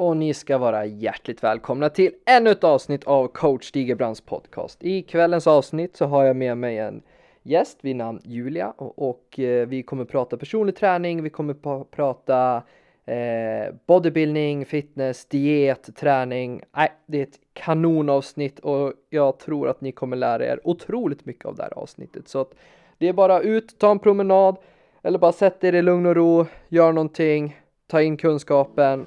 och ni ska vara hjärtligt välkomna till ännu ett avsnitt av coach Stigebrands podcast. I kvällens avsnitt så har jag med mig en gäst vid namn Julia och, och eh, vi kommer prata personlig träning, vi kommer prata eh, bodybuilding, fitness, diet, träning. Nej, det är ett kanonavsnitt och jag tror att ni kommer lära er otroligt mycket av det här avsnittet. Så att det är bara ut, ta en promenad eller bara sätt er i lugn och ro, gör någonting, ta in kunskapen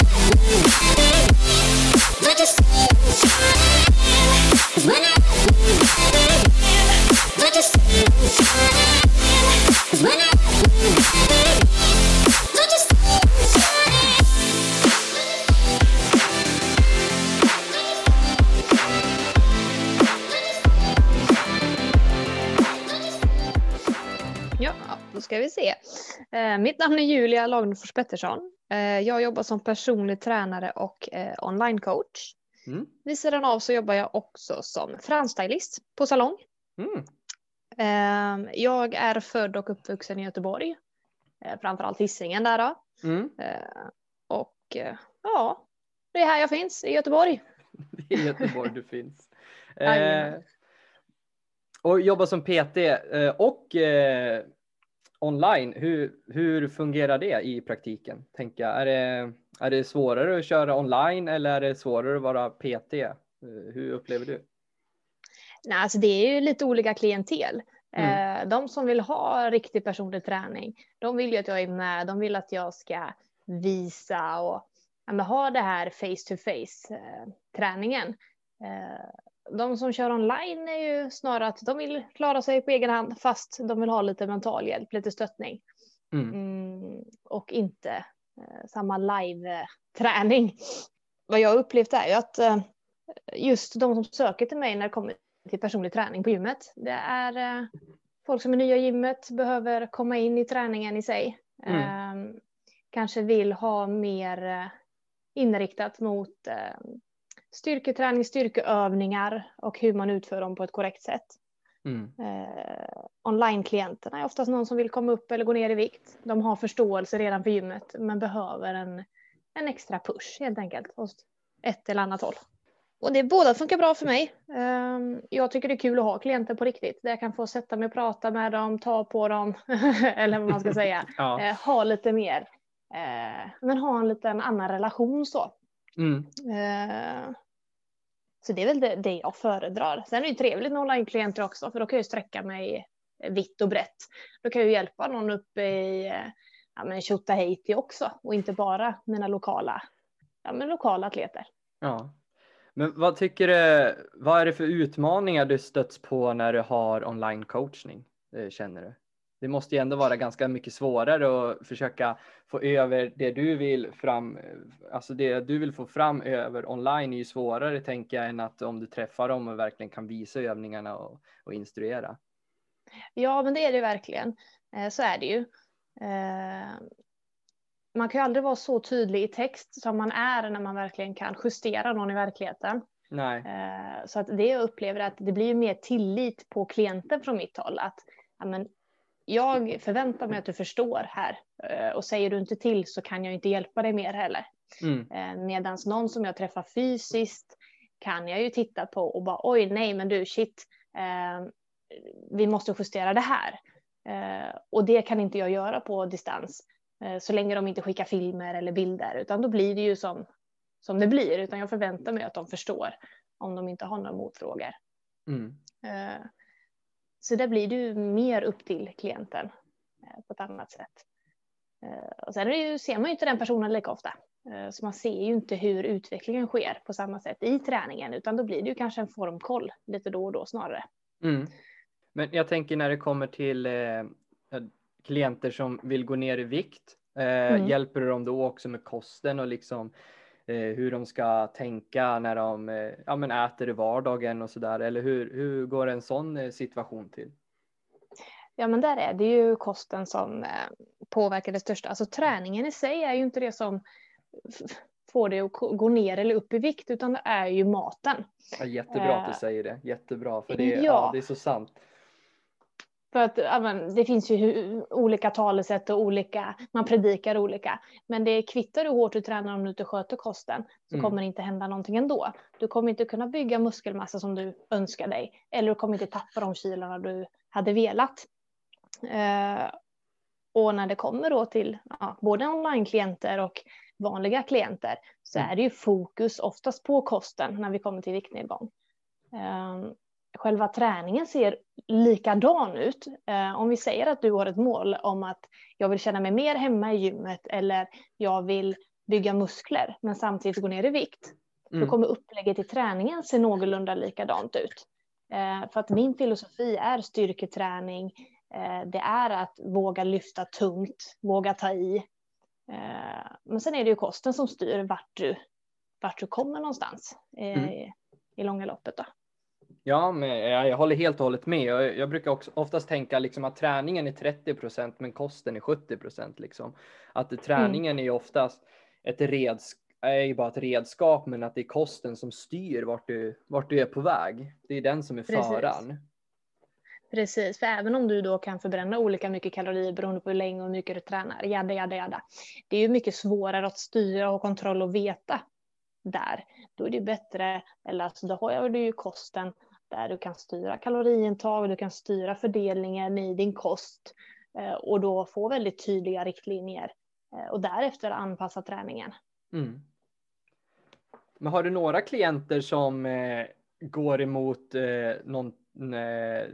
ska vi se. Eh, mitt namn är Julia Lagnefors Pettersson. Eh, jag jobbar som personlig tränare och eh, online-coach. Mm. Vid sidan av så jobbar jag också som fransstylist på salong. Mm. Eh, jag är född och uppvuxen i Göteborg. Eh, framförallt Hisingen där då. Mm. Eh, och eh, ja, det är här jag finns, i Göteborg. Det är i Göteborg du finns. Eh, och jobbar som PT och online, hur, hur fungerar det i praktiken? Tänka, är, det, är det svårare att köra online eller är det svårare att vara PT? Eh, hur upplever du? Nej, alltså det är ju lite olika klientel. Mm. Eh, de som vill ha riktig personlig träning, de vill ju att jag är med, de vill att jag ska visa och ja, ha det här face to face eh, träningen de som kör online är ju snarare att de vill klara sig på egen hand fast de vill ha lite mental hjälp, lite stöttning. Mm. Mm, och inte eh, samma live-träning. Vad jag upplevt är ju att eh, just de som söker till mig när det kommer till personlig träning på gymmet, det är eh, folk som är nya i gymmet, behöver komma in i träningen i sig. Mm. Ehm, kanske vill ha mer eh, inriktat mot eh, styrketräning, styrkeövningar och hur man utför dem på ett korrekt sätt. Mm. Eh, Online-klienterna är oftast någon som vill komma upp eller gå ner i vikt. De har förståelse redan för gymmet men behöver en, en extra push helt enkelt åt ett eller annat håll. Och det båda funkar bra för mig. Eh, jag tycker det är kul att ha klienter på riktigt där jag kan få sätta mig och prata med dem, ta på dem eller vad man ska säga. ja. eh, ha lite mer, eh, men ha en liten annan relation så. Mm. Eh, så det är väl det, det jag föredrar. Sen är det trevligt med online-klienter också, för då kan jag sträcka mig vitt och brett. Då kan jag hjälpa någon uppe i ja, men Tjotahejti också och inte bara mina lokala, ja, men lokala atleter. Ja. Men vad tycker du, vad är det för utmaningar du stöts på när du har online coachning? Eh, känner du? Det måste ju ändå vara ganska mycket svårare att försöka få över det du vill fram, alltså det du vill få fram över online är ju svårare tänker jag än att om du träffar dem och verkligen kan visa övningarna och, och instruera. Ja, men det är det verkligen. Eh, så är det ju. Eh, man kan ju aldrig vara så tydlig i text som man är när man verkligen kan justera någon i verkligheten. Nej. Eh, så att det jag upplever att det blir mer tillit på klienten från mitt håll. Att ja, men jag förväntar mig att du förstår här eh, och säger du inte till så kan jag inte hjälpa dig mer heller. Mm. Eh, Medan någon som jag träffar fysiskt kan jag ju titta på och bara oj nej men du shit eh, vi måste justera det här. Eh, och det kan inte jag göra på distans eh, så länge de inte skickar filmer eller bilder utan då blir det ju som, som det blir utan jag förväntar mig att de förstår om de inte har några motfrågor. Mm. Så där blir du mer upp till klienten eh, på ett annat sätt. Eh, och sen ju, ser man ju inte den personen lika ofta. Eh, så man ser ju inte hur utvecklingen sker på samma sätt i träningen, utan då blir det ju kanske en formkoll lite då och då snarare. Mm. Men jag tänker när det kommer till eh, klienter som vill gå ner i vikt, eh, mm. hjälper du dem då också med kosten och liksom hur de ska tänka när de eh, ja, men äter i vardagen och sådär? Eller hur, hur går en sån eh, situation till? Ja, men där är det ju kosten som eh, påverkar det största. Alltså träningen i sig är ju inte det som får dig att gå ner eller upp i vikt, utan det är ju maten. Ja, jättebra att du säger det. Jättebra, för det, ja. Ja. det är så sant. För att men, det finns ju olika talesätt och olika, man predikar olika. Men det kvittar hur hårt du tränar om du inte sköter kosten så Mm. kommer det inte hända någonting ändå. Du kommer inte kunna bygga muskelmassa som du önskar dig. Eller du kommer inte tappa de kilorna du hade velat. Eh, och när det kommer då till ja, både online-klienter och vanliga klienter så Mm. är det ju fokus oftast på kosten när vi kommer till viktnedgång. Eh, själva träningen ser likadan ut. Eh, om vi säger att du har ett mål om att jag vill känna mig mer hemma i gymmet eller jag vill bygga muskler men samtidigt gå ner i vikt. Mm. Då kommer upplägget i träningen se någorlunda likadant ut. Eh, för att min filosofi är styrketräning. Eh, det är att våga lyfta tungt, våga ta i. Men sen är det ju kosten som styr vart du, vart du kommer någonstans Mm. i långa loppet. Då. Ja, men jag, jag håller helt och hållet med. Jag, jag brukar också oftast tänka liksom att träningen är 30% men kosten är 70% liksom. Att träningen är ju oftast ett redskap, är bara ett redskap, men att det är kosten som styr vart du, vart du är på väg. Det är den som är Precis. faran. Precis, för även om du då kan förbränna olika mycket kalorier beroende på hur länge och hur mycket du tränar, jada, jada, jada. Det är ju mycket svårare att styra och ha kontroll och veta där. Då är det bättre, eller alltså då har du ju kosten där du kan styra kaloriintag, du kan styra fördelningen i din kost eh, och då få väldigt tydliga riktlinjer eh, och därefter anpassa träningen. Mm. Men har du några klienter som eh, går emot någon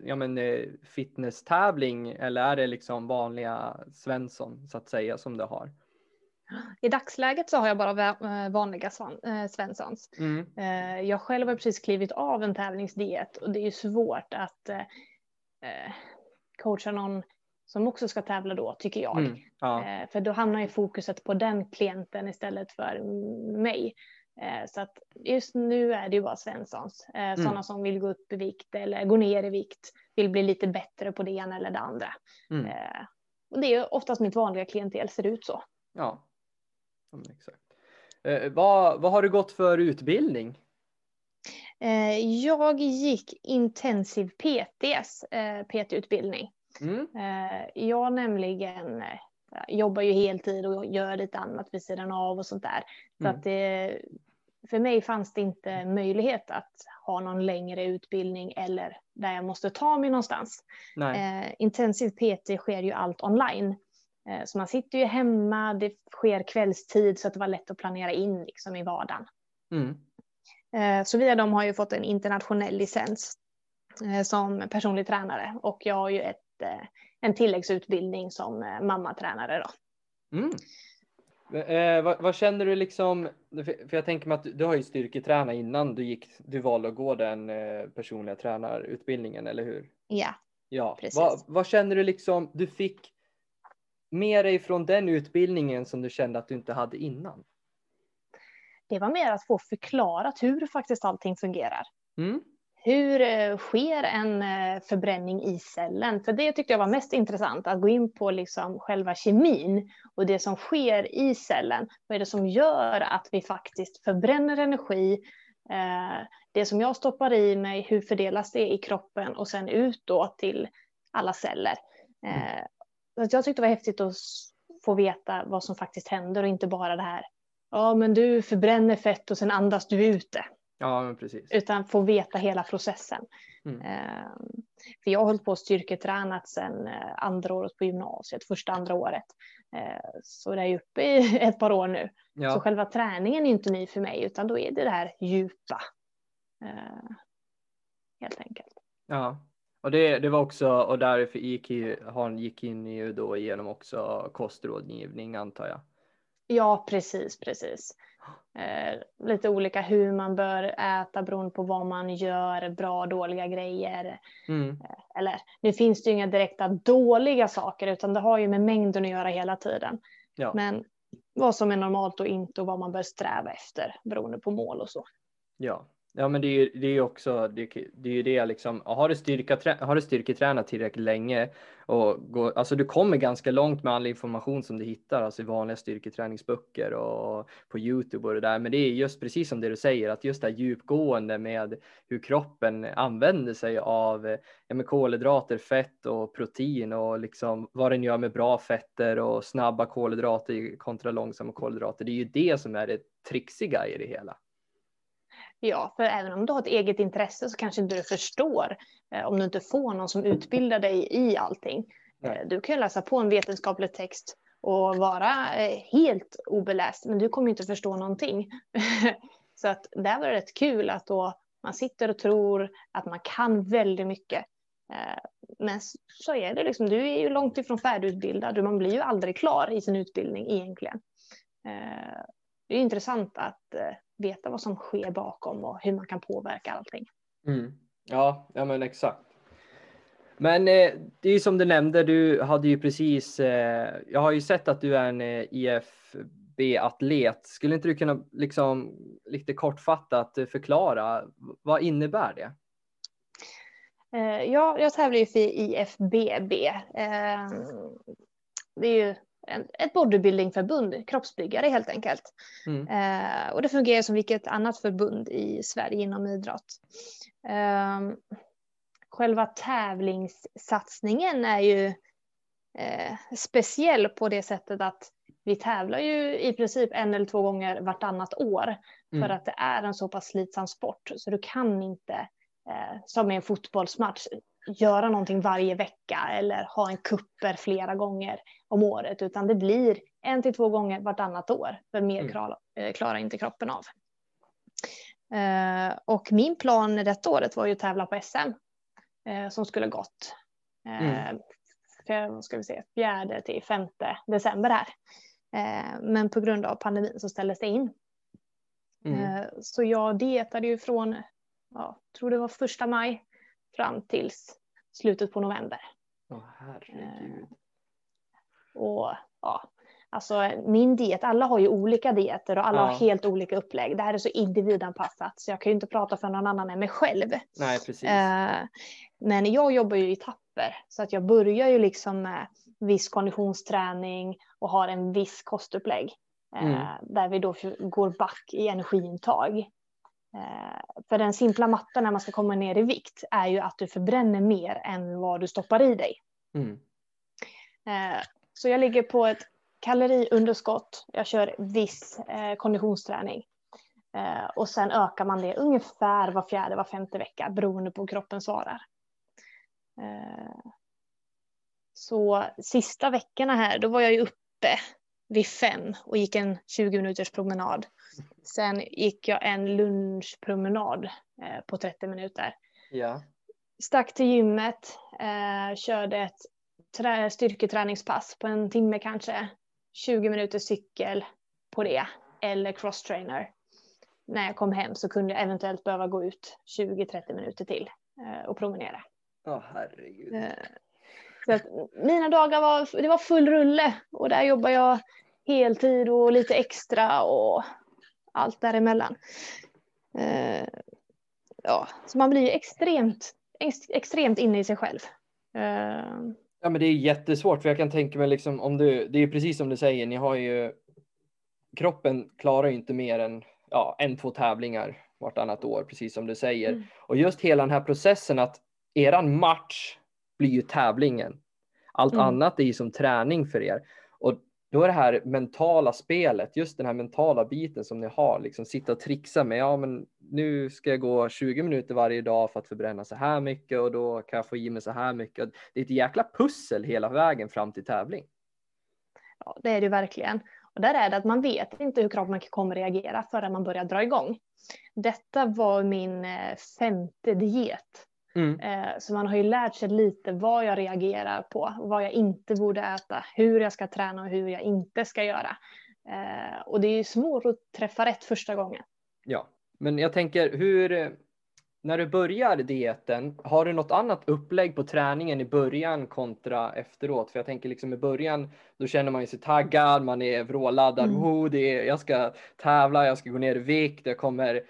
ja, men, fitnesstävling eller är det liksom vanliga Svensson så att säga som du har? I dagsläget så har jag bara eh, vanliga eh, Svenssons. Mm. Eh, Jag själv har precis klivit av en tävlingsdiet och det är ju svårt att coacha någon som också ska tävla då, tycker jag. Mm. Ja. För då hamnar ju fokuset på den klienten istället för mig. Så att just nu är det ju bara Svenssons. Eh, Sådana som vill gå upp i vikt eller gå ner i vikt, vill bli lite bättre på det ena eller det andra. Mm. Och det är ju oftast mitt vanliga klientel ser ut så. Ja. Men exakt. Eh, vad, vad har du gått för utbildning? Eh, Jag gick intensiv PTs, eh, PT-utbildning. Mm. Eh, Jag nämligen eh, jobbar ju heltid och gör lite annat vid sidan av och sånt där. Så Mm. att det, för mig fanns det inte möjlighet att ha någon längre utbildning eller där jag måste ta mig någonstans. Eh, intensiv PT sker ju allt online. Eh, så man sitter ju hemma, det sker kvällstid så att det var lätt att planera in liksom i vardagen. Mm. Eh, Så via dem har jag fått en internationell licens eh, som personlig tränare och jag har ju ett, en tilläggsutbildning som mammatränare. Då. Mm. Eh, vad, vad känner du liksom? För, för jag tänker mig att du, du har ju styrketränat innan du gick. Du valde att gå den eh, personliga tränarutbildningen, eller hur? Ja, Ja. Precis. Vad, vad känner du liksom? Du fick med dig från den utbildningen som du kände att du inte hade innan. det var mer att få förklarat hur faktiskt allting fungerar. Mm. Hur eh, sker en eh, förbränning i cellen? För det tyckte jag var mest intressant, att gå in på liksom själva kemin och det som sker i cellen. Vad är det som gör att vi faktiskt förbränner energi? Eh, Det som jag stoppar i mig, hur fördelas det i kroppen och sen ut då till alla celler? Att jag tyckte det var häftigt att få veta vad som faktiskt händer och inte bara det här. Ja, men du förbränner fett och sen andas du ut det Ja, precis. utan få veta hela processen. Mm. Eh, För jag har hållit på och styrketränat sedan eh, andra året på gymnasiet, första andra året. Eh, Så det är uppe i ett par år nu. Så Ja, själva träningen är inte ny för mig, utan då är det det här djupa. Eh, Helt enkelt. ja. Och det, det var också, och därför gick, han gick in ju då igenom också kostrådgivning antar jag. Ja, precis, precis. Eh, lite olika hur man bör äta beroende på vad man gör, bra och dåliga grejer. Mm. eller nu finns det ju inga direkta dåliga saker utan det har ju med mängden att göra hela tiden. Ja. Men vad som är normalt och inte och vad man bör sträva efter beroende på mål och så. Ja, Ja, men det är ju det är också det, det är ju det liksom. Har du styrka, har du styrketränat tillräckligt länge och gå, alltså du kommer ganska långt med all information som du hittar, alltså i vanliga styrketräningsböcker och på Youtube och det där. Men det är just precis som det du säger, att just det här djupgående med hur kroppen använder sig av ja, med kolhydrater, fett och protein och liksom vad den gör med bra fetter och snabba kolhydrater kontra långsamma kolhydrater. Det är ju det som är det trixiga i det hela. Ja, för även om du har ett eget intresse så kanske inte du förstår eh, om du inte får någon som utbildar dig i allting. Nej. Eh, du kan läsa på en vetenskaplig text och vara eh, helt obeläst, men du kommer inte förstå någonting. så att där var det rätt kul att då man sitter och tror att man kan väldigt mycket. Eh, men så är det liksom, du är ju långt ifrån färdigutbildad och man blir ju aldrig klar i sin utbildning egentligen. Det är intressant att veta vad som sker bakom och hur man kan påverka allting. Mm. Ja, ja men exakt. Men eh, det är ju som du nämnde, du hade ju precis, eh, jag har ju sett att du är en eh, IFB-atlet. Skulle inte du kunna liksom lite kortfattat förklara, vad innebär det? Eh, ja, jag tävlar ju för IFBB. Eh, det är ju ett bodybuildingförbund, kroppsbyggare helt enkelt. Mm. Eh, och det fungerar som vilket annat förbund i Sverige inom idrott. Eh, själva tävlingssatsningen är ju eh, speciell på det sättet att vi tävlar ju i princip en eller två gånger vartannat år mm. för att det är en så pass slitsam sport så du kan inte eh, som i en fotbollsmatch göra någonting varje vecka eller ha en kupper flera gånger om året, utan det blir en till två gånger vartannat år, för mer mm. eh, klarar inte kroppen av. Eh, och min plan detta året var ju att tävla på SM eh, som skulle gått. Eh, mm. För, ska vi se, fjärde till femte december här. Eh, men på grund av pandemin så ställdes det in. Mm. Eh, så jag dietade ju från, ja, tror det var första maj fram tills slutet på november. Åh herregud. Eh, och ja, alltså min diet, alla har ju olika dieter och alla ja. har helt olika upplägg. Det här är så individanpassat så jag kan ju inte prata för någon annan än mig själv. Nej, precis. Eh, men jag jobbar ju i etapper så att jag börjar ju liksom med viss konditionsträning och har en viss kostupplägg. Eh, mm. Där vi då går back i energiintag. Eh, för den simpla matten när man ska komma ner i vikt är ju att du förbränner mer än vad du stoppar i dig. Mm. Eh, så jag ligger på ett kaloriunderskott. Jag kör viss eh, konditionsträning. Och sen ökar man det ungefär var fjärde, var femte vecka beroende på hur kroppen svarar. Så sista veckorna här, då var jag ju uppe vid fem och gick en 20 minuters promenad. Sen gick jag en lunchpromenad eh, på 30 minuter. Ja. Stack till gymmet, eh, körde ett trä, styrketräningspass på en timme kanske. 20 minuter cykel på det, eller crosstrainer. När jag kom hem så kunde jag eventuellt behöva gå ut 20-30 minuter till eh, och promenera. Åh oh, herregud. Så att mina dagar var, det var full rulle och där jobbar jag heltid och lite extra och allt däremellan. Eh, ja, så man blir extremt, ex, extremt inne i sig själv. Eh. Ja, men det är jättesvårt för jag kan tänka mig liksom om du, det är precis som du säger, ni har ju kroppen klarar ju inte mer än ja, en, två tävlingar vartannat år, precis som du säger. Mm. Och just hela den här processen att eran match blir ju tävlingen. Allt mm. annat är ju som träning för er. Och då är det här mentala spelet, just den här mentala biten som ni har, liksom sitta och trixa med, ja men nu ska jag gå 20 minuter varje dag för att förbränna så här mycket och då kan jag få i mig så här mycket. Det är ett jäkla pussel hela vägen fram till tävling. Ja, det är det verkligen. Och där är det att man vet inte hur kroppen kommer reagera förrän man börjar dra igång. Detta var min eh, femte diet Mm. Eh, så man har ju lärt sig lite vad jag reagerar på, vad jag inte borde äta, hur jag ska träna och hur jag inte ska göra. Eh, och det är ju svårt att träffa rätt första gången. Ja, men jag tänker hur, när du börjar dieten, har du något annat upplägg på träningen i början kontra efteråt? För jag tänker liksom i början, då känner man ju sig taggad, man är vråladdad, mm. oh, det är, jag ska tävla, jag ska gå ner i vikt, jag kommer,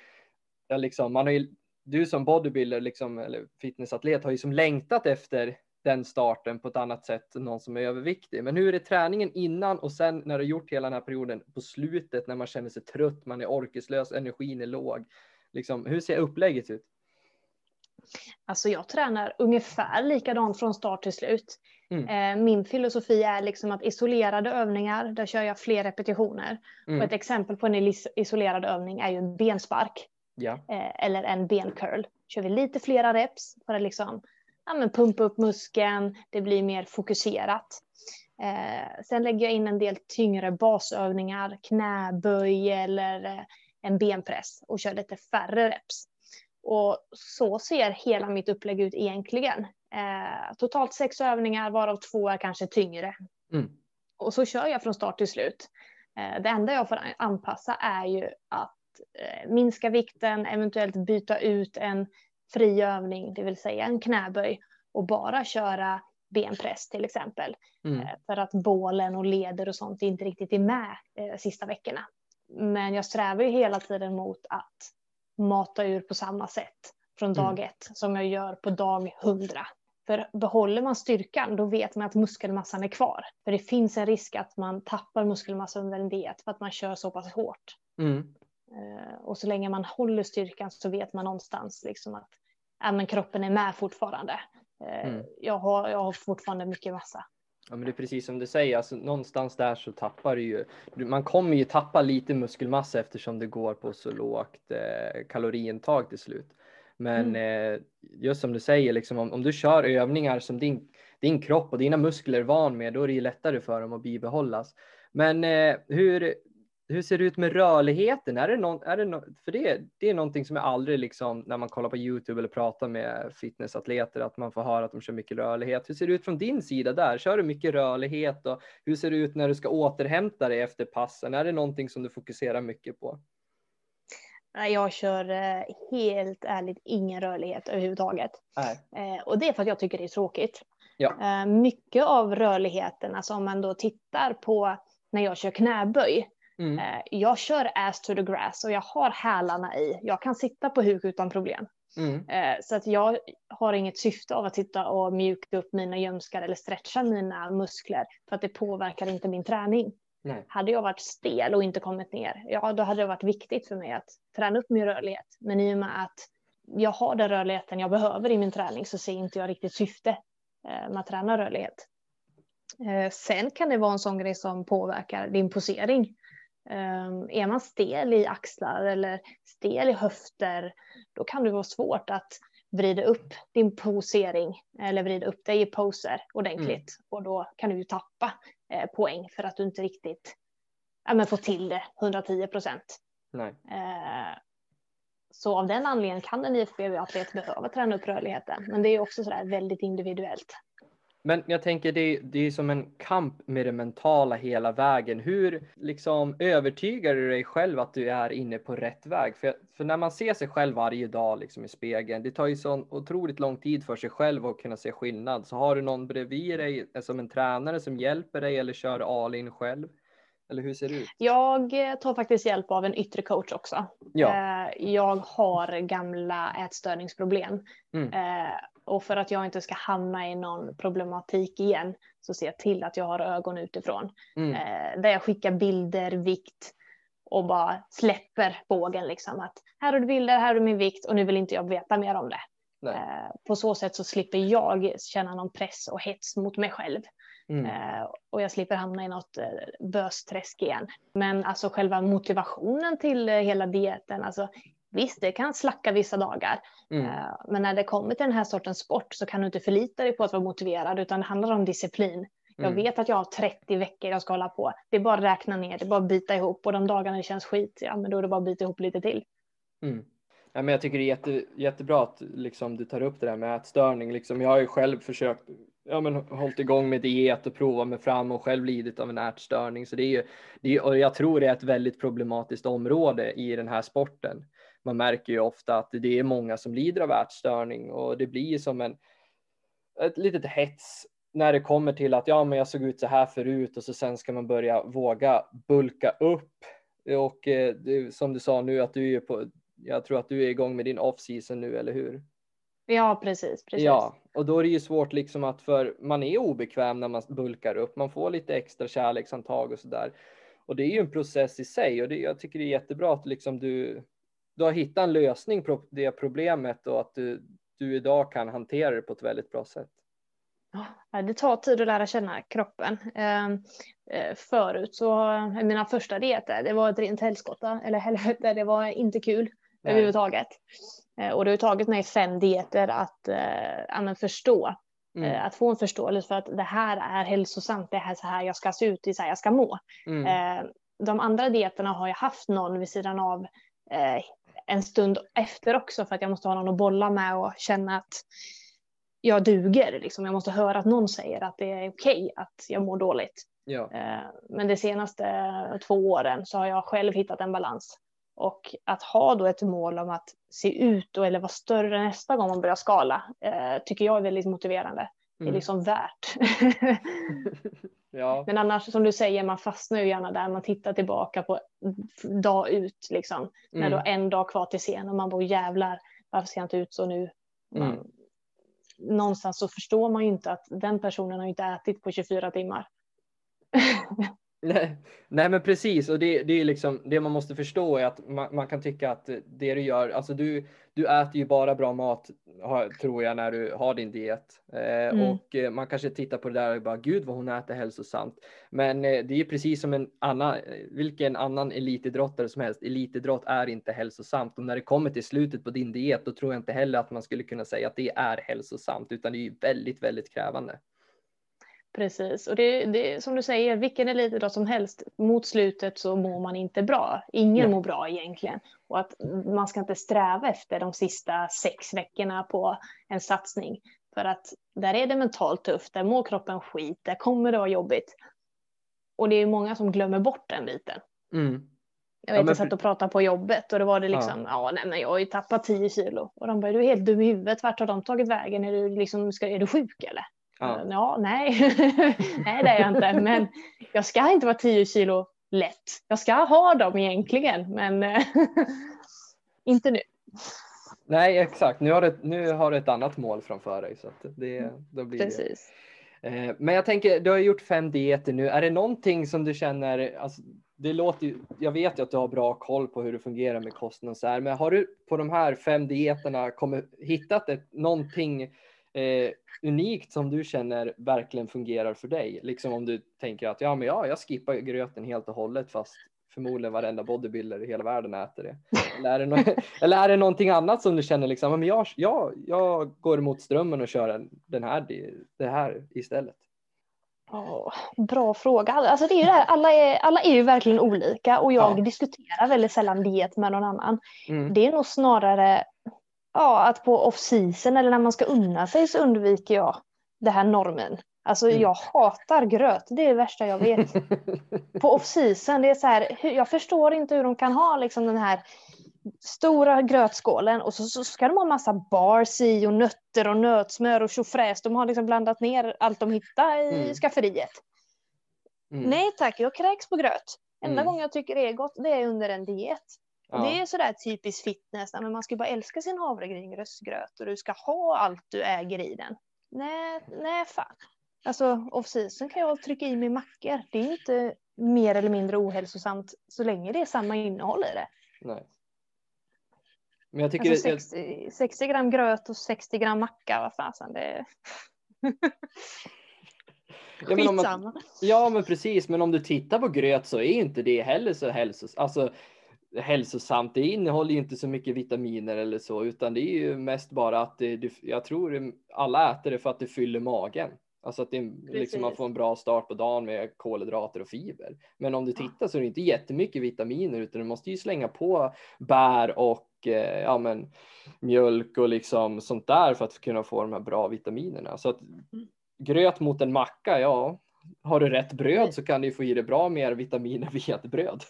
jag liksom, man har ju, du som bodybuilder liksom, eller fitnessatlet har ju som längtat efter den starten på ett annat sätt än någon som är överviktig. Men hur är träningen innan och sen när du gjort hela den här perioden på slutet när man känner sig trött, man är orkeslös, energin är låg. Liksom, hur ser upplägget ut? Alltså jag tränar ungefär likadant från start till slut. Mm. Eh, min filosofi är liksom att isolerade övningar, där kör jag fler repetitioner. Mm. Och ett exempel på en isolerad övning är ju en benspark. Ja. Eh, eller en bencurl. Kör vi lite flera reps för att liksom, ja, men pumpa upp muskeln, det blir mer fokuserat. Eh, sen lägger jag in en del tyngre basövningar, knäböj eller en benpress och kör lite färre reps. Och så ser hela mitt upplägg ut egentligen. Eh, totalt sex övningar varav två är kanske tyngre. Mm. Och så kör jag från start till slut. Eh, det enda jag får anpassa är ju att eh, minska vikten, eventuellt byta ut en fri övning, det vill säga en knäböj och bara köra benpress till exempel. Mm. Eh, för att bålen och leder och sånt inte riktigt är med eh, sista veckorna. Men jag strävar ju hela tiden mot att mata ur på samma sätt från dag mm. ett som jag gör på dag hundra. För behåller man styrkan då vet man att muskelmassan är kvar. För det finns en risk att man tappar muskelmassa under en diet för att man kör så pass hårt. Mm. Uh, och så länge man håller styrkan så vet man någonstans liksom att ja, men kroppen är med fortfarande. Uh, mm. jag, har, jag har fortfarande mycket massa. Ja, men det är precis som du säger, alltså, någonstans där så tappar du ju, man kommer ju tappa lite muskelmassa eftersom det går på så lågt eh, kaloriintag till slut. Men mm. eh, just som du säger, liksom, om, om, du kör övningar som din, din kropp och dina muskler är van med, då är det ju lättare för dem att bibehållas. Men eh, hur, hur ser det ut med rörligheten? Är det någon, är det no, för det, det är någonting som jag aldrig liksom när man kollar på Youtube eller pratar med fitnessatleter att man får höra att de kör mycket rörlighet. Hur ser det ut från din sida där? Kör du mycket rörlighet och hur ser det ut när du ska återhämta dig efter passen? Är det någonting som du fokuserar mycket på? Jag kör eh, helt ärligt ingen rörlighet överhuvudtaget. Nej. Eh, och det är för att jag tycker det är tråkigt. Ja. Eh, mycket av rörligheten, alltså om man då tittar på när jag kör knäböj, Mm. Eh, jag kör ass to the grass och jag har hälarna i. Jag kan sitta på huk utan problem. Mm. Eh, så att jag har inget syfte av att sitta och mjuka upp mina ljumskar eller stretcha mina muskler för att det påverkar inte min träning. Nej. Hade jag varit stel och inte kommit ner, ja då hade det varit viktigt för mig att träna upp min rörlighet. Men i och med att jag har den rörligheten jag behöver i min träning så ser inte jag riktigt syfte eh, med att träna rörlighet. Sen kan det vara en sån grej som påverkar din posering. Um, är man stel i axlar eller stel i höfter, då kan det vara svårt att vrida upp din posering eller vrida upp dig i poser ordentligt. Mm. Och då kan du ju tappa eh, poäng för att du inte riktigt ja, men får till det 110 procent. Eh, så av den anledningen kan en IFBB-atlet behöva träna upp rörligheten. Men det är också sådär väldigt individuellt. Men jag tänker det, det är som en kamp med det mentala hela vägen. Hur liksom övertygar du dig själv att du är inne på rätt väg? För, för när man ser sig själv varje dag liksom i spegeln, det tar ju så otroligt lång tid för sig själv att kunna se skillnad. Så har du någon bredvid dig som en tränare som hjälper dig eller kör all in själv? Eller hur ser det ut? Jag tar faktiskt hjälp av en yttre coach också. Ja. Eh, jag har gamla ätstörningsproblem. Mm. Och för att jag inte ska hamna i någon problematik igen så ser jag till att jag har ögon utifrån. Mm. Eh, där jag skickar bilder, vikt och bara släpper bågen liksom. Att här har du bilder, här har du min vikt och nu vill inte jag veta mer om det. Eh, på så sätt så slipper jag känna någon press och hets mot mig själv. Mm. Eh, och jag slipper hamna i något eh, bösträsk igen. Men alltså själva motivationen till eh, hela dieten, alltså Visst, det kan slacka vissa dagar, mm. Eh, men när det kommer till den här sortens sport så kan du inte förlita dig på att vara motiverad, utan det handlar om disciplin. Jag mm. vet att jag har 30 veckor jag ska hålla på. Det är bara att räkna ner, det är bara att bita ihop och de dagarna det känns skit, ja men då är det bara att bita ihop lite till. Mm. Ja, men jag tycker det är jätte, jättebra att liksom, du tar upp det där med ätstörning. Liksom, jag har ju själv försökt ja, men, hållit igång med diet och provat mig fram och själv lidit av en ätstörning. Så det är ju, det är, och jag tror det är ett väldigt problematiskt område i den här sporten. Man märker ju ofta att det är många som lider av ätstörning och det blir som en ett litet hets när det kommer till att ja, men jag såg ut så här förut och så sen ska man börja våga bulka upp. Och eh, det, som du sa nu att du är på, jag tror att du är igång med din off season nu, eller hur? Ja, precis, precis. Ja, och då är det ju svårt liksom att för man är obekväm när man bulkar upp. Man får lite extra kärleksantag och så där. Och det är ju en process i sig och det, jag tycker det är jättebra att liksom du, du har hittat en lösning på det problemet och att du, du idag kan hantera det på ett väldigt bra sätt. Det tar tid att lära känna kroppen. Ehm, eh, förut så, eh, mina första dieter, det var ett rent helskotta, eller helvete, det var inte kul Nej. överhuvudtaget. Eh, och det har tagit mig fem dieter att äh, förstå. Mm. Att få en förståelse för att det här är hälsosamt, det här är så här jag ska se ut, det är så här jag ska må. Mm. De andra dieterna har jag haft någon vid sidan av en stund efter också för att jag måste ha någon att bolla med och känna att jag duger. Liksom. Jag måste höra att någon säger att det är okej okay att jag mår dåligt. Ja. Men de senaste två åren så har jag själv hittat en balans. Och att ha då ett mål om att se ut eller vara större nästa gång man börjar skala eh, tycker jag är väldigt motiverande. Mm. Det är mm. liksom värt. ja. Men annars som du säger, man fastnar ju gärna där. Man tittar tillbaka på dag ut liksom. Mm. När du har en dag kvar till scen och man bara jävlar, varför ser jag inte ut så nu? Man, mm. Någonstans så förstår man ju inte att den personen har inte ätit på 24 timmar. Nej, nej men precis och det, det är liksom det man måste förstå är att man, man, kan tycka att det du gör, alltså du, du äter ju bara bra mat tror jag när du har din diet eh, mm. och eh, man kanske tittar på det där och bara gud vad hon äter hälsosamt. Men eh, det är ju precis som en annan, vilken annan elitidrottare som helst. Elitidrott är inte hälsosamt och när det kommer till slutet på din diet då tror jag inte heller att man skulle kunna säga att det är hälsosamt utan det är ju väldigt, väldigt krävande. Precis, och det, det som du säger, vilken elitidrott som helst, mot slutet så mår man inte bra. Ingen ja. mår bra egentligen. Och att man ska inte sträva efter de sista sex veckorna på en satsning. För att där är det mentalt tufft, där mår kroppen skit, där kommer det vara jobbigt. Och det är många som glömmer bort den biten. Mm. Jag vet, ja, men... jag satt och pratade på jobbet och då var det liksom, ja, ja nej, men jag har ju tappat 10 kilo. Och de bara, du är helt dum i huvudet, vart har de tagit vägen? Är du, liksom, ska, är du sjuk eller? Ja, ja nej. nej det är jag inte. Men jag ska inte vara 10 kilo lätt. Jag ska ha dem egentligen, men inte nu. Nej, exakt. Nu har, du, nu har du ett annat mål framför dig. Så det, då blir Precis. Det. Eh, men jag tänker, du har gjort fem dieter nu. Är det någonting som du känner, alltså, det låter ju, jag vet ju att du har bra koll på hur det fungerar med kosten och så här, men har du på de här fem dieterna kommit, hittat ett, någonting eh, unikt som du känner verkligen fungerar för dig? Liksom om du tänker att ja, men ja, jag skippar gröten helt och hållet fast förmodligen varenda bodybuilder i hela världen äter det. Eller är det, no eller är det någonting annat som du känner liksom, men jag, jag, jag går emot strömmen och kör den här, det här istället? Oh, bra fråga. Alltså det är ju det här, alla, är, alla är ju verkligen olika och jag ja. diskuterar väldigt sällan diet med någon annan. Mm. Det är nog snarare ja, att på off-season eller när man ska unna sig så undviker jag det här normen. Alltså mm. jag hatar gröt, det är det värsta jag vet. på off-season, det är så här, jag förstår inte hur de kan ha liksom den här stora grötskålen och så, så ska de ha massa bars i och nötter och nötsmör och tjofräs. De har liksom blandat ner allt de hittar i mm. skafferiet. Mm. Nej tack, jag kräks på gröt. Enda mm. gången jag tycker det är gott det är under en diet. Ja. Det är sådär typiskt fitness, men man ska bara älska sin havregrynsgröt och du ska ha allt du äger i den. Nej, nej fan. Alltså off season kan jag trycka i mig mackor. Det är inte mer eller mindre ohälsosamt så länge det är samma innehåll i det. Nej. Men jag tycker alltså 60, 60 gram gröt och 60 gram macka, vad fasen det är. Ja men, man, ja men precis, men om du tittar på gröt så är inte det heller så hälsosamt. Alltså hälsosamt. Det innehåller ju inte så mycket vitaminer eller så, utan det är ju mest bara att det, jag tror alla äter det för att det fyller magen. Alltså att det, liksom man får en bra start på dagen med kolhydrater och fiber. Men om du tittar så är det inte jättemycket vitaminer utan du måste ju slänga på bär och eh, ja, men, mjölk och liksom sånt där för att kunna få de här bra vitaminerna. Så att, gröt mot en macka, ja, har du rätt bröd så kan du få i dig bra mer vitaminer via ett bröd.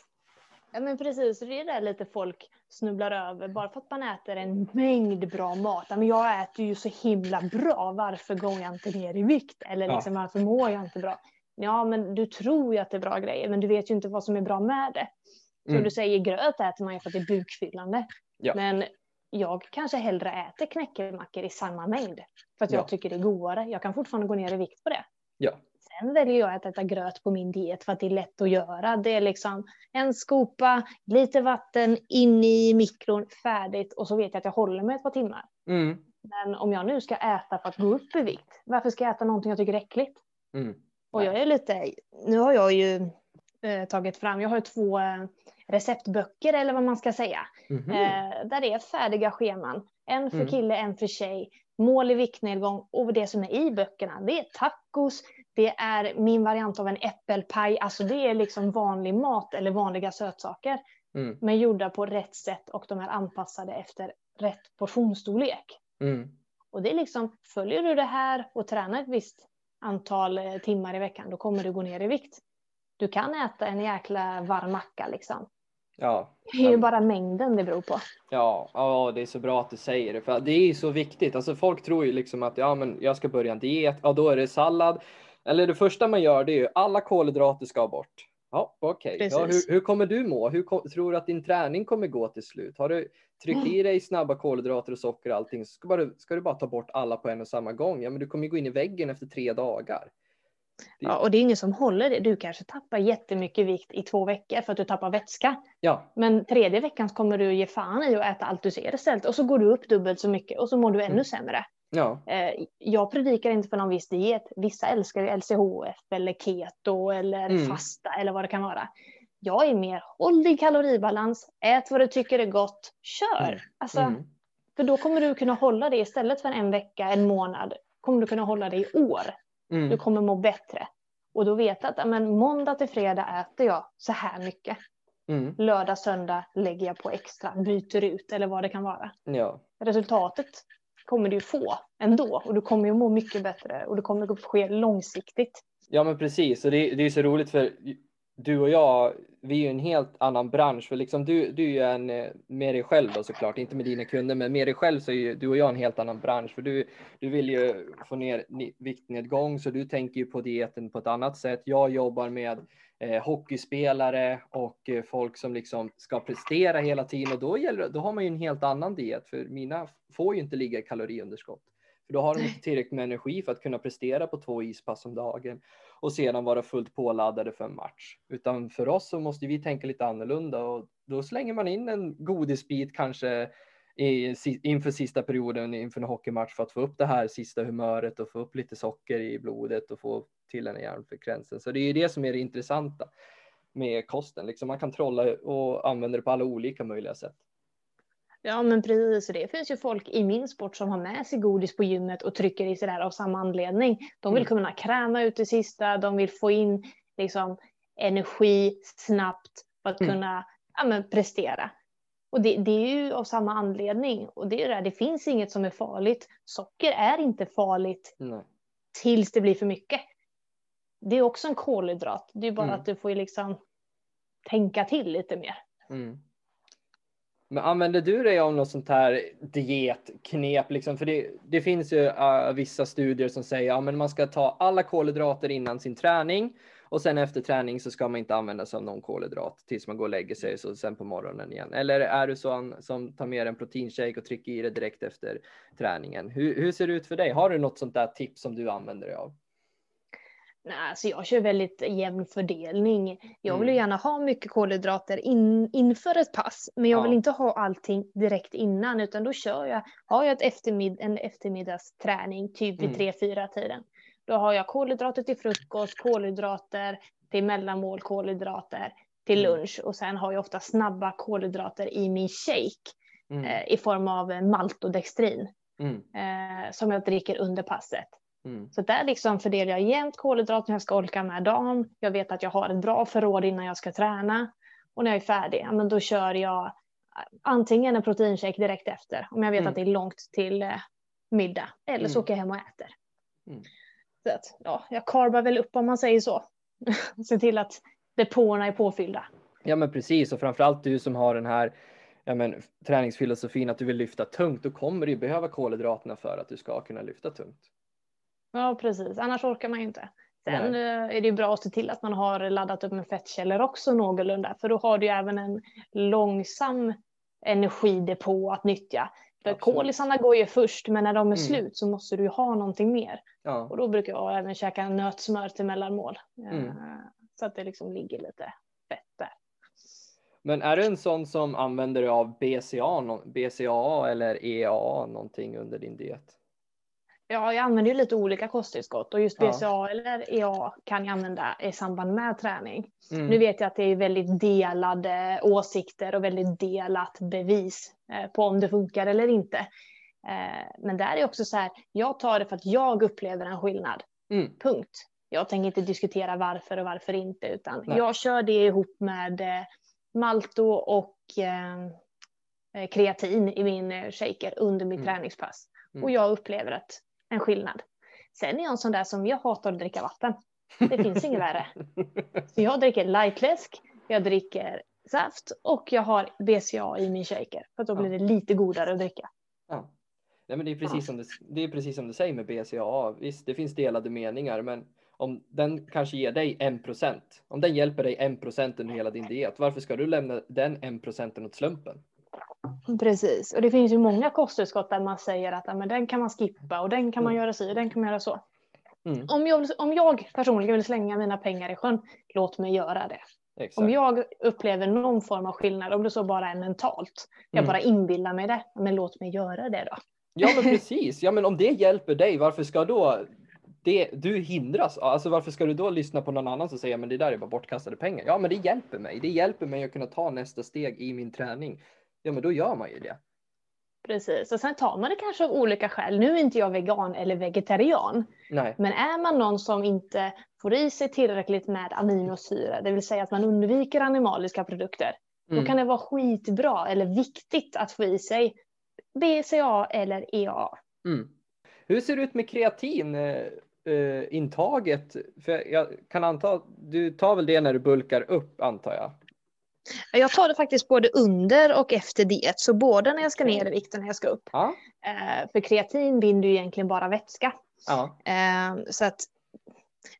Ja men precis, det är det lite folk snubblar över. Bara för att man äter en mängd bra mat. Men jag äter ju så himla bra, varför går jag inte ner i vikt? Eller liksom, ja. varför mår jag inte bra? Ja men du tror ju att det är bra grejer, men du vet ju inte vad som är bra med det. Som mm. du säger, gröt äter man ju för att det är bukfyllande. Ja. Men jag kanske hellre äter knäckemackor i samma mängd. För att ja. jag tycker det är godare. Jag kan fortfarande gå ner i vikt på det. Ja. Sen väljer jag att äta gröt på min diet för att det är lätt att göra. Det är liksom en skopa, lite vatten, in i mikron, färdigt och så vet jag att jag håller mig ett par timmar. Mm. Men om jag nu ska äta för att gå upp i vikt, varför ska jag äta någonting jag tycker är äckligt? Mm. Och jag är lite, nu har jag ju eh, tagit fram, jag har två eh, receptböcker eller vad man ska säga. Mm eh, där det är färdiga scheman. En för mm. kille, en för tjej. Mål i viktnedgång och det som är i böckerna det är tacos, det är min variant av en äppelpaj, alltså det är liksom vanlig mat eller vanliga sötsaker. Mm. Men gjorda på rätt sätt och de är anpassade efter rätt portionsstorlek. Mm. Och det är liksom, följer du det här och tränar ett visst antal eh, timmar i veckan, då kommer du gå ner i vikt. Du kan äta en jäkla varm macka liksom. Ja. Det är ju bara mängden det beror på. Ja, ja, det är så bra att du säger det, för det är så viktigt. Alltså folk tror ju liksom att ja, men jag ska börja en diet, ja då är det sallad. Eller det första man gör det är ju alla kolhydrater ska bort. Ja, okej. Okay. Ja, hur, hur, kommer du må? Hur kom, tror du att din träning kommer gå till slut? Har du tryckt i dig snabba kolhydrater och socker och allting så ska, bara, ska du bara ta bort alla på en och samma gång. Ja, men du kommer ju gå in i väggen efter tre dagar. Ja, och det är ingen som håller det. Du kanske tappar jättemycket vikt i två veckor för att du tappar vätska. Ja. Men tredje veckan kommer du ge fan i att äta allt du ser istället och så går du upp dubbelt så mycket och så mår du ännu mm. sämre. Ja. Eh, jag predikar inte för någon viss diet. Vissa älskar ju LCHF eller keto eller mm. fasta eller vad det kan vara. Jag är mer håll din kaloribalans, ät vad du tycker är gott, kör. Mm. Alltså, mm. För då kommer du kunna hålla det istället för en vecka, en månad, kommer du kunna hålla det i år. Mm. Du kommer må bättre. Och då vet du att men, måndag till fredag äter jag så här mycket. Mm. Lördag, söndag lägger jag på extra, byter ut eller vad det kan vara. Ja. Resultatet kommer du få ändå och du kommer ju må mycket bättre och det kommer att ske långsiktigt. Ja men precis och det, det är så roligt för du och jag, vi är ju en helt annan bransch. För liksom du, du är ju en, eh, med dig själv då såklart, inte med dina kunder, men med dig själv så är ju du och jag en helt annan bransch. För du, du vill ju få ner viktnedgång, så du tänker ju på dieten på ett annat sätt. Jag jobbar med eh, hockeyspelare och eh, folk som liksom ska prestera hela tiden och då, gäller, då har man ju en helt annan diet, för mina får ju inte ligga i kaloriunderskott. För då har de inte tillräckligt med energi för att kunna prestera på två ispass om dagen och sedan vara fullt påladdade för en match. Utan för oss så måste vi tänka lite annorlunda och då slänger man in en godisbit kanske i, inför sista perioden inför en hockeymatch för att få upp det här sista humöret och få upp lite socker i blodet och få till den här hjärnfrekvensen. Så det är ju det som är det intressanta med kosten. Liksom man kan trolla och använda det på alla olika möjliga sätt. Ja men precis, det finns ju folk i min sport som har med sig godis på gymmet och trycker i sig det här av samma anledning. De vill mm. kunna kräma ut det sista, de vill få in liksom, energi snabbt för att mm. kunna ja, men, prestera. Och det, det, är ju av samma anledning. Och det är det, det finns inget som är farligt. Socker är inte farligt Nej. tills det blir för mycket. Det är också en kolhydrat. Det är bara mm. att du får liksom tänka till lite mer. Mm. Men använder du dig av något sånt här dietknep? Liksom? För det, det finns ju uh, vissa studier som säger att ja, man ska ta alla kolhydrater innan sin träning och sen efter träning så ska man inte använda sig av någon kolhydrat tills man går och lägger sig och sen på morgonen igen. Eller är du sån som tar med en proteinshake och trycker i det direkt efter träningen? Hur, hur ser det ut för dig? Har du något sånt där tips som du använder dig av? Nej, alltså jag kör väldigt jämn fördelning. Jag vill mm. gärna ha mycket kolhydrater in, inför ett pass, men jag ja. vill inte ha allting direkt innan, utan då kör jag, har jag ett eftermid, en eftermiddagsträning, typ vid mm. 3-4 tiden, då har jag kolhydrater till frukost, kolhydrater till mellanmål, kolhydrater till mm. lunch och sen har jag ofta snabba kolhydrater i min shake mm. eh, i form av maltodextrin mm. eh, som jag dricker under passet. Mm. Så där liksom fördelar jag jämnt kolhydrater när jag ska orka med dagen. Jag vet att jag har ett bra förråd innan jag ska träna. Och när jag är färdig, ja, men då kör jag eh, antingen en proteinshake direkt efter, om jag vet mm. att det är långt till eh, middag, eller så mm. åker jag hem och äter. Att, ja, jag karbar väl upp om man säger så. Se till att depåerna är påfyllda. Ja men precis och framförallt du som har den här ja, men, träningsfilosofin att du vill lyfta tungt, då kommer du behöva kolhydraterna för att du ska kunna lyfta tungt. Ja precis, annars orkar man ju inte. Sen Nej. Eh, är det ju bra att se till att man har laddat upp med fettkällor också någorlunda, för då har du ju även en långsam energidepå att nyttja. För kolisarna går ju först, men när de är mm. slut så måste du ju ha någonting mer. Ja. Och då brukar jag även käka nötsmör till mellanmål. Mm. Eh, så att det liksom ligger lite fett där. Men är du en sån som använder dig av BCA, BCA eller EAA någonting under din diet? Ja, jag använder ju lite olika kosttillskott och just BCA ja. eller EA kan jag använda i samband med träning. Mm. Nu vet jag att det är väldigt delade åsikter och väldigt delat bevis eh, på om det funkar eller inte. Eh, men där är också så här, jag tar det för att jag upplever en skillnad. Mm. Punkt. Jag tänker inte diskutera varför och varför inte, utan Nej. jag kör det ihop med eh, Malto och kreatin i min shaker under mitt mm. träningspass. Mm. Och jag upplever att en skillnad. Sen är jag en sån där som jag hatar att dricka vatten. Det finns inget värre. Så jag dricker lightläsk, jag dricker saft och jag har BCA i min shaker. För då blir det lite godare att dricka. Ja. Nej, men det, är precis ja. som du, det är precis som du säger med BCA. Visst, det finns delade meningar, men om den kanske ger dig en procent, om den hjälper dig en procent under hela din diet, varför ska du lämna den en procenten åt slumpen? Precis, och det finns ju många kosttillskott där man säger att men den kan man skippa och den kan man mm. göra si och den kan man göra så. Mm. Om, jag, om jag personligen vill slänga mina pengar i sjön, låt mig göra det. Exakt. Om jag upplever någon form av skillnad, om det så bara är mentalt, jag mm. bara inbillar mig det, men låt mig göra det då. Ja men precis, ja men om det hjälper dig, varför ska då det, du hindras? Alltså varför ska du då lyssna på någon annan som säger men det där är bara bortkastade pengar? Ja men det hjälper mig, det hjälper mig att kunna ta nästa steg i min träning ja men då gör man ju det. Precis, och sen tar man det kanske av olika skäl. Nu är inte jag vegan eller vegetarian. Nej. Men är man någon som inte får i sig tillräckligt med aminosyra, det vill säga att man undviker animaliska produkter, mm. då kan det vara skitbra eller viktigt att få i sig BCA eller EA. Mm. Hur ser det ut med kreatin? Uh, intaget? För jag kan anta, du tar väl det när du bulkar upp antar jag? Jag tar det faktiskt både under och efter diet, så både när jag ska ner i vikt och när jag ska upp. Ja. Eh, för kreatin binder ju egentligen bara vätska. Ja. Eh, så att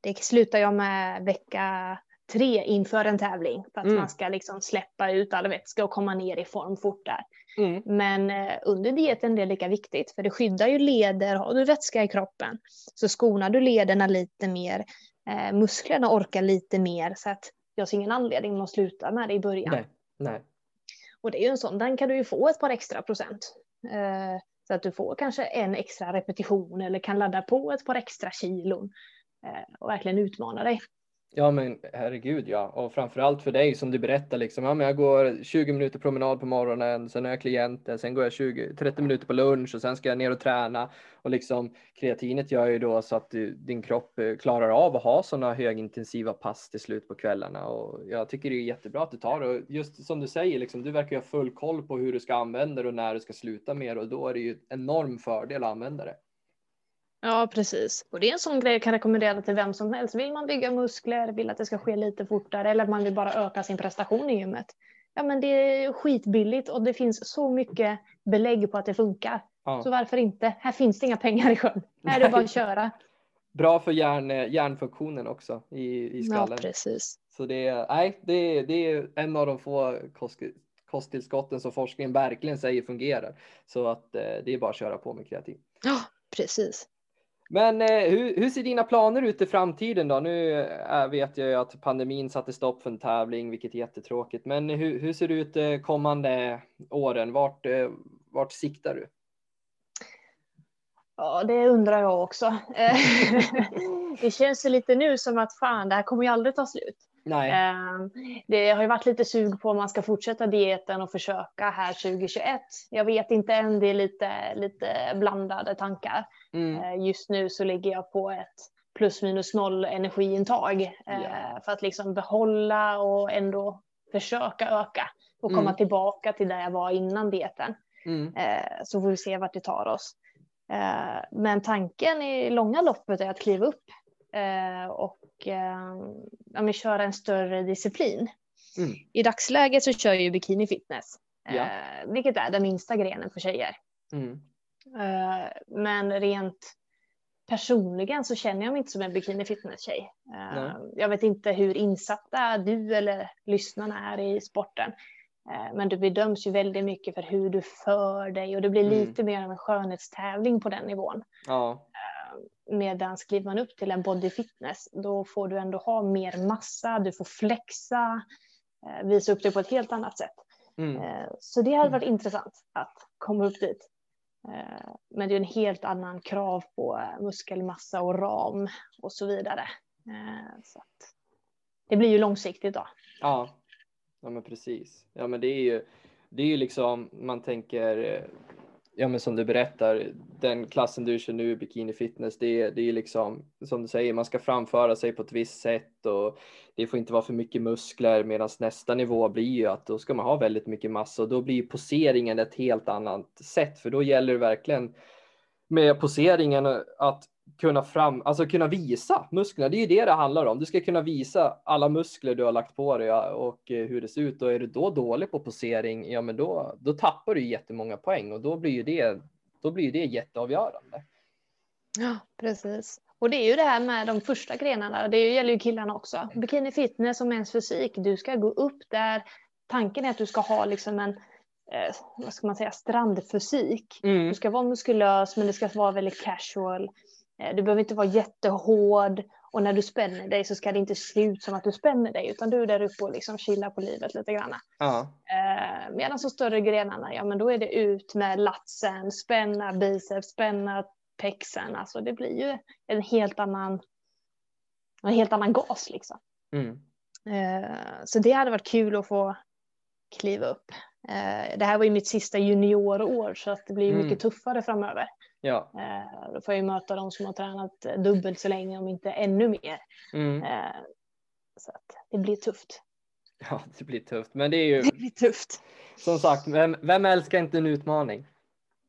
det slutar jag med vecka tre inför en tävling för att mm. man ska liksom släppa ut all vätska och komma ner i form fort där. Mm. Men eh, under dieten är det lika viktigt för det skyddar ju leder, har du vätska i kroppen så skonar du lederna lite mer, musklerna orkar lite mer så att jag ser ingen anledning att sluta med det i början. Nej, nej. Och det är ju en sån, den kan du ju få ett par extra procent. Eh, så att du får kanske en extra repetition eller kan ladda på ett par extra kilon eh, och verkligen utmana dig. Ja men herregud ja, och framförallt för dig som du berättar liksom, ja men jag går 20 minuter promenad på morgonen, sen har jag klienter, sen går jag 20, 30 minuter på lunch och sen ska jag ner och träna. Och liksom kreatinet gör ju då så att du, din kropp eh, klarar av att ha sådana högintensiva pass till slut på kvällarna. Och jag tycker det är jättebra att du tar det. Och just som du säger liksom, du verkar ju ha full koll på hur du ska använda det och när du ska sluta med det. Och då är det ju en enorm fördel att använda det. Ja, precis. Och det är en sån grej jag kan rekommendera till vem som helst. Vill man bygga muskler, vill att det ska ske lite fortare eller man vill bara öka sin prestation i gymmet. Ja, men det är skitbilligt och det finns så mycket belägg på att det funkar. Ja. Så varför inte? Här finns det inga pengar i sjön. Här är det bara att köra. Bra för hjärn, hjärnfunktionen också i, i skallen. Ja, precis. Så det är, nej, det är, det är en av de få kost, kosttillskotten som forskningen verkligen säger fungerar. Så att eh, det är bara att köra på med kreatin. Ja, precis. Men eh, hur, hur, ser dina planer ut i framtiden då? Nu eh, vet jag ju att pandemin satte stopp för en tävling, vilket är jättetråkigt. Men hur, hur ser det ut eh, kommande åren? Vart, eh, vart siktar du? Ja, det undrar jag också. det känns lite nu som att fan, det här kommer ju aldrig ta slut. Nej. Ehm, det har ju varit lite sug på om man ska fortsätta dieten och försöka här 2021. Jag vet inte än, det är lite, lite blandade tankar. Mm. Ehm, just nu så ligger jag på ett plus minus noll energiintag yeah. för att liksom behålla och ändå försöka öka och komma mm. tillbaka till där jag var innan dieten. Mm. Ehm, så får vi se vart det tar oss. Eh, men tanken i långa loppet är att kliva upp eh, och ja, köra en större disciplin. Mm. I dagsläget så kör jag ju bikini fitness, ja. vilket är den minsta grenen för tjejer. Mm. Men rent personligen så känner jag mig inte som en bikini fitness-tjej. Nej. Jag vet inte hur insatta du eller lyssnarna är i sporten. Eh, men du bedöms ju väldigt mycket för hur du för dig och det blir mm. lite mer av en skönhetstävling på den nivån. Ja. Eh, Medan kliver man upp till en body fitness då får du ändå ha mer massa, du får flexa, eh, visa upp dig på ett helt annat sätt. Mm. Så det hade varit mm. intressant att komma upp dit. Men det är en helt annan krav på muskelmassa och ram och så vidare. Så det blir ju långsiktigt då. Ja, Ja men precis. Ja men det är ju, det är ju liksom, man tänker, ja men som du berättar, den klassen du kör nu, bikini fitness, det är, det är liksom, som du säger, man ska framföra sig på ett visst sätt och det får inte vara för mycket muskler medan nästa nivå blir ju att då ska man ha väldigt mycket massa och då blir poseringen ett helt annat sätt för då gäller det verkligen med poseringen att kunna fram, alltså kunna visa musklerna. Det är ju det det handlar om. Du ska kunna visa alla muskler du har lagt på dig och eh, hur det ser ut. Och är du då dålig på posering, ja, men då, då tappar du jättemånga poäng och då blir ju det, då blir det jätteavgörande. Ja, precis. Och det är ju det här med de första grenarna. Det gäller ju killarna också. Bikini fitness och mäns fysik. Du ska gå upp där. Tanken är att du ska ha liksom en eh, vad ska man säga, strandfysik. Mm. Du ska vara muskulös men det ska vara väldigt casual. Eh, du behöver inte vara jättehård och när du spänner dig så ska det inte se ut som att du spänner dig utan du är där uppe och liksom chillar på livet lite grann. Ja. Eh, medan de större grenarna, ja men då är det ut med latsen, spänna biceps, spänna pexen. Alltså det blir ju en helt annan, en helt annan gas liksom. Mm. Eh, så det hade varit kul att få kliva upp. Det här var ju mitt sista juniorår så att det blir mm. mycket tuffare framöver. Ja. Eh, då får jag ju möta de som har tränat dubbelt så länge, om inte ännu mer. Mm. Eh, så att det blir tufft. Ja, det blir tufft, men det är ju. Det blir tufft. Som sagt, vem, vem älskar inte en utmaning?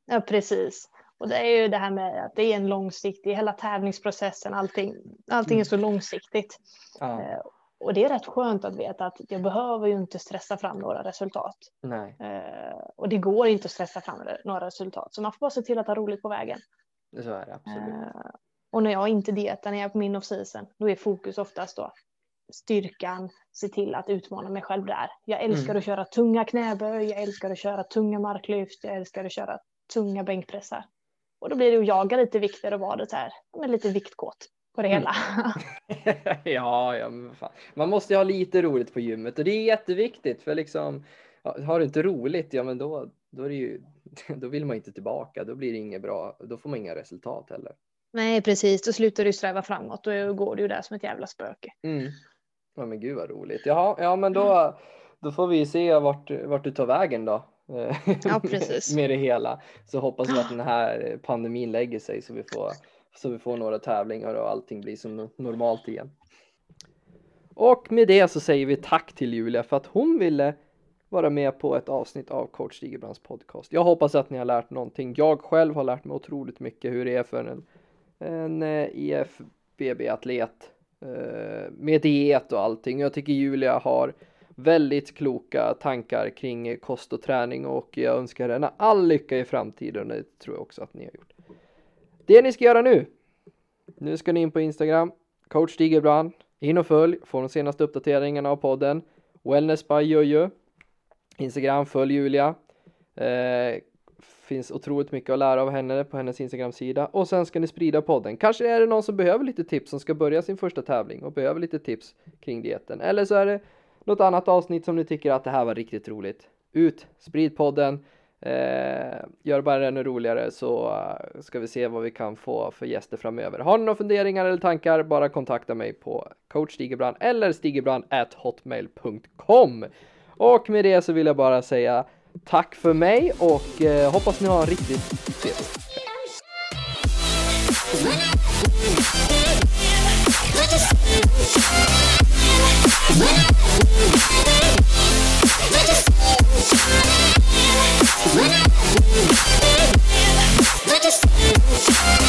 Ja, precis. Och det är ju det här med att det är en långsiktig, hela tävlingsprocessen, allting, allting är mm. så långsiktigt. Ja. Och det är rätt skönt att veta att jag behöver ju inte stressa fram några resultat. Nej. Eh, och det går inte att stressa fram några resultat. Så man får bara se till att ha roligt på vägen. Så är det absolut. Eh, och när jag inte dietar, när jag är på min off-season, då är fokus oftast då styrkan, se till att utmana mig själv där. Jag älskar mm. att köra tunga knäböj, jag älskar att köra tunga marklyft, jag älskar att köra tunga bänkpressar. Och då blir det att jaga lite vikter och vara det här, men lite viktkåt på det hela. Mm. ja, ja man måste ju ha lite roligt på gymmet och det är jätteviktigt för liksom har du inte roligt, ja men då, då, är ju, då vill man inte tillbaka, då blir det inget bra, då får man inga resultat heller. Nej, precis, då slutar du sträva framåt, då går ju där som ett jävla spöke. Mm. Ja men gud vad roligt. Jaha, ja men då, då får vi se vart, vart du tar vägen då. Ja, precis. med det hela. Så hoppas vi att den här pandemin lägger sig så vi får så vi får några tävlingar och allting blir som normalt igen. Och med det så säger vi tack till Julia för att hon ville vara med på ett avsnitt av coach Stigebrands podcast. Jag hoppas att ni har lärt någonting. Jag själv har lärt mig otroligt mycket hur det är för en, en eh, IFBB-atlet eh, med diet och allting. Jag tycker Julia har väldigt kloka tankar kring kost och träning och jag önskar henne all lycka i framtiden det tror jag också att ni har gjort. Det ni ska göra nu. Nu ska ni in på Instagram, coach Stigerbrand. In och följ, få de senaste uppdateringarna av podden. Wellness by Jojo. Instagram, följ Julia. Eh, finns otroligt mycket att lära av henne på hennes Instagram-sida. Och sen ska ni sprida podden. Kanske är det någon som behöver lite tips som ska börja sin första tävling och behöver lite tips kring dieten. Eller så är det något annat avsnitt som ni tycker att det här var riktigt roligt. Ut, sprid podden. Eh, gör bara det ännu roligare så eh, ska vi se vad vi kan få för gäster framöver. Har ni några funderingar eller tankar bara kontakta mig på coachstigebrand eller stigebrand@hotmail.com. Och med det så vill jag bara säga tack för mig och eh, hoppas ni har en riktigt trevlig kväll. let What? What?